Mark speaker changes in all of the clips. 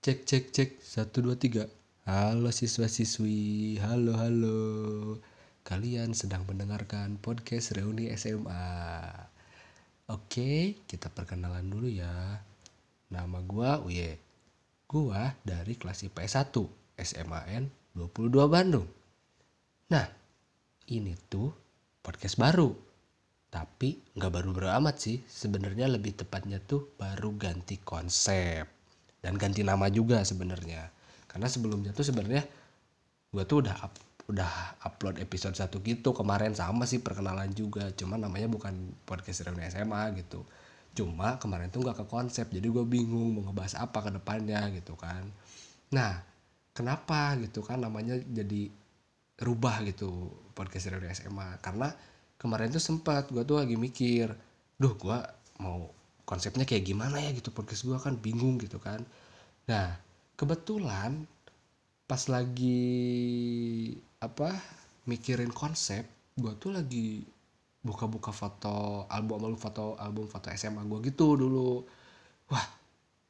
Speaker 1: Cek cek cek satu dua tiga. Halo siswa siswi, halo halo. Kalian sedang mendengarkan podcast reuni SMA. Oke, kita perkenalan dulu ya. Nama gua Uye. Gua dari kelas IPS 1 SMAN 22 Bandung. Nah, ini tuh podcast baru. Tapi nggak baru-baru amat sih. Sebenarnya lebih tepatnya tuh baru ganti konsep dan ganti nama juga sebenarnya. Karena sebelumnya tuh sebenarnya gue tuh udah up, udah upload episode satu gitu. Kemarin sama sih perkenalan juga. Cuma namanya bukan podcast reuni SMA gitu. Cuma kemarin tuh nggak ke konsep. Jadi gue bingung mau ngebahas apa ke depannya gitu kan. Nah kenapa gitu kan namanya jadi rubah gitu podcast reuni SMA karena kemarin tuh sempat gue tuh lagi mikir duh gue mau konsepnya kayak gimana ya gitu podcast gue kan bingung gitu kan. Nah kebetulan pas lagi apa mikirin konsep gue tuh lagi buka-buka foto album album foto album foto SMA gue gitu dulu. Wah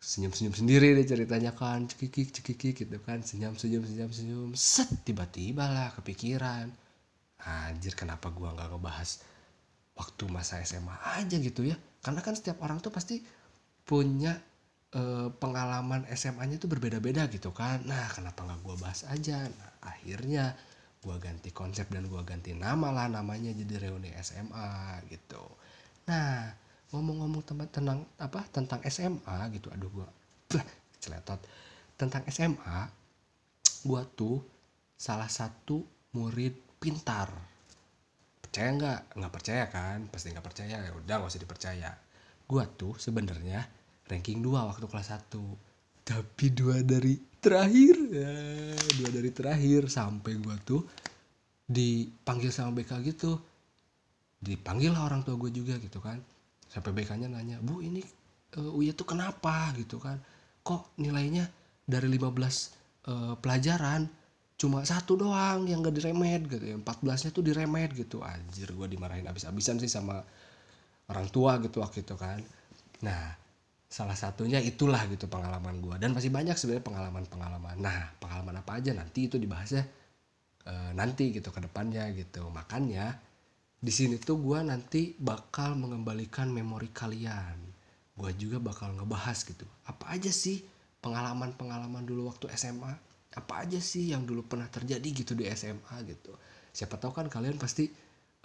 Speaker 1: senyum-senyum sendiri deh ceritanya kan cekikik cekikik gitu kan. Senyum senyum senyum senyum set tiba-tiba lah kepikiran. Anjir kenapa gue nggak ngebahas waktu masa SMA aja gitu ya karena kan setiap orang tuh pasti punya e, pengalaman SMA-nya tuh berbeda-beda gitu kan. Nah kenapa nggak gue bahas aja? Nah akhirnya gue ganti konsep dan gue ganti nama lah namanya jadi reuni SMA gitu. Nah ngomong-ngomong tempat tenang apa tentang SMA gitu aduh gue celetot. Tentang SMA gue tuh salah satu murid pintar percaya nggak? Nggak percaya kan? Pasti nggak percaya. Ya udah nggak usah dipercaya. Gua tuh sebenarnya ranking 2 waktu kelas 1 tapi dua dari terakhir. Ya dua dari terakhir. Sampai gua tuh dipanggil sama BK gitu. Dipanggil lah orang tua gue juga gitu kan. Sampai BK-nya nanya bu ini uh, Uya tuh kenapa? gitu kan. Kok nilainya dari 15 uh, pelajaran cuma satu doang yang gak diremed gitu ya. 14 nya tuh diremed gitu. Anjir gue dimarahin abis-abisan sih sama orang tua gitu waktu itu kan. Nah salah satunya itulah gitu pengalaman gue dan masih banyak sebenarnya pengalaman-pengalaman. Nah pengalaman apa aja nanti itu dibahasnya e, nanti gitu ke depannya gitu. Makanya di sini tuh gue nanti bakal mengembalikan memori kalian. Gue juga bakal ngebahas gitu. Apa aja sih pengalaman-pengalaman dulu waktu SMA apa aja sih yang dulu pernah terjadi gitu di SMA gitu. Siapa tahu kan kalian pasti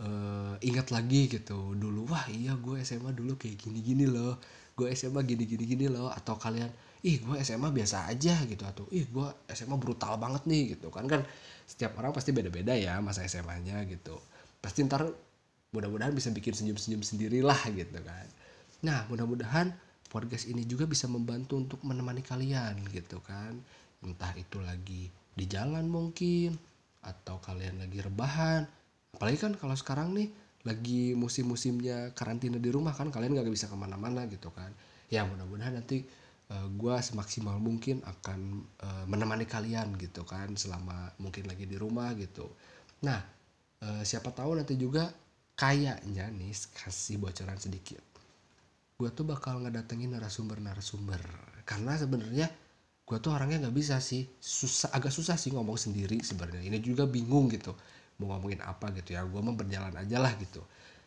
Speaker 1: uh, ingat lagi gitu dulu wah iya gue SMA dulu kayak gini gini loh gue SMA gini gini gini loh atau kalian ih gue SMA biasa aja gitu atau ih gue SMA brutal banget nih gitu. Kan kan setiap orang pasti beda beda ya masa SMA-nya gitu. Pasti ntar mudah-mudahan bisa bikin senyum-senyum sendirilah gitu kan. Nah mudah-mudahan podcast ini juga bisa membantu untuk menemani kalian gitu kan entah itu lagi di jalan mungkin atau kalian lagi rebahan. Apalagi kan kalau sekarang nih lagi musim-musimnya karantina di rumah kan kalian nggak bisa ke mana-mana gitu kan. Ya mudah-mudahan nanti uh, eh, gue semaksimal mungkin akan uh, menemani kalian gitu kan selama mungkin lagi di rumah gitu. Nah uh, siapa tahu nanti juga kayaknya nih kasih bocoran sedikit. Gue tuh bakal ngedatengin narasumber-narasumber. Karena sebenarnya gue tuh orangnya nggak bisa sih. Susah agak susah sih ngomong sendiri sebenarnya. Ini juga bingung gitu mau ngomongin apa gitu ya. Gue mau berjalan aja lah gitu.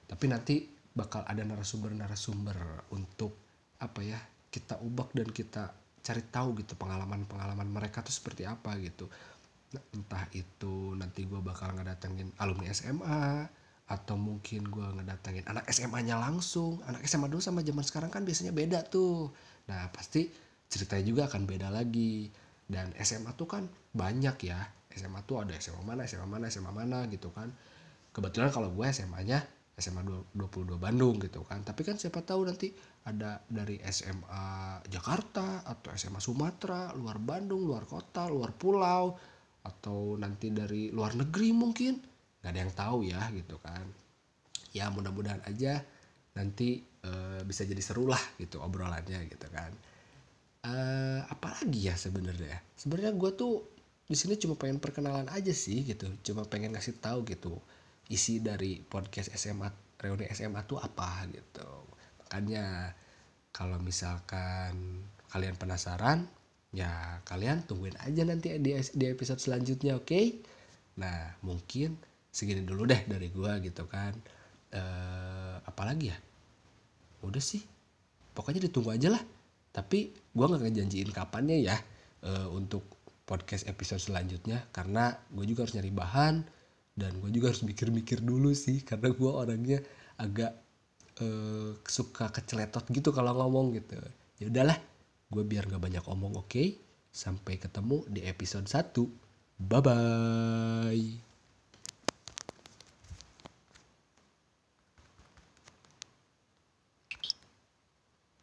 Speaker 1: Tapi nanti bakal ada narasumber-narasumber untuk apa ya kita ubah dan kita cari tahu gitu pengalaman-pengalaman mereka tuh seperti apa gitu. Nah, entah itu nanti gue bakal ngedatengin alumni SMA atau mungkin gue ngedatengin anak SMA-nya langsung. Anak SMA dulu sama zaman sekarang kan biasanya beda tuh. Nah pasti ceritanya juga akan beda lagi. Dan SMA tuh kan banyak ya. SMA tuh ada SMA mana SMA mana SMA mana gitu kan. Kebetulan kalau gue SMA-nya SMA 22 Bandung gitu kan. Tapi kan siapa tahu nanti ada dari SMA Jakarta atau SMA Sumatera luar Bandung luar kota luar pulau atau nanti dari luar negeri mungkin. Nggak ada yang tahu ya gitu kan. Ya mudah-mudahan aja nanti e, bisa jadi seru lah gitu obrolannya gitu kan uh, apalagi ya sebenarnya sebenarnya gue tuh di sini cuma pengen perkenalan aja sih gitu cuma pengen ngasih tahu gitu isi dari podcast SMA reuni SMA tuh apa gitu makanya kalau misalkan kalian penasaran Ya kalian tungguin aja nanti di, di episode selanjutnya oke? Okay? Nah mungkin segini dulu deh dari gua gitu kan. Uh, apalagi ya? Udah sih. Pokoknya ditunggu aja lah. Tapi gua nggak ngejanjiin kapannya ya uh, untuk podcast episode selanjutnya karena gue juga harus nyari bahan dan gue juga harus mikir-mikir dulu sih karena gue orangnya agak uh, suka keceletot gitu kalau ngomong gitu. Ya udahlah gue biar gak banyak omong oke? Okay? sampai ketemu di episode 1 bye bye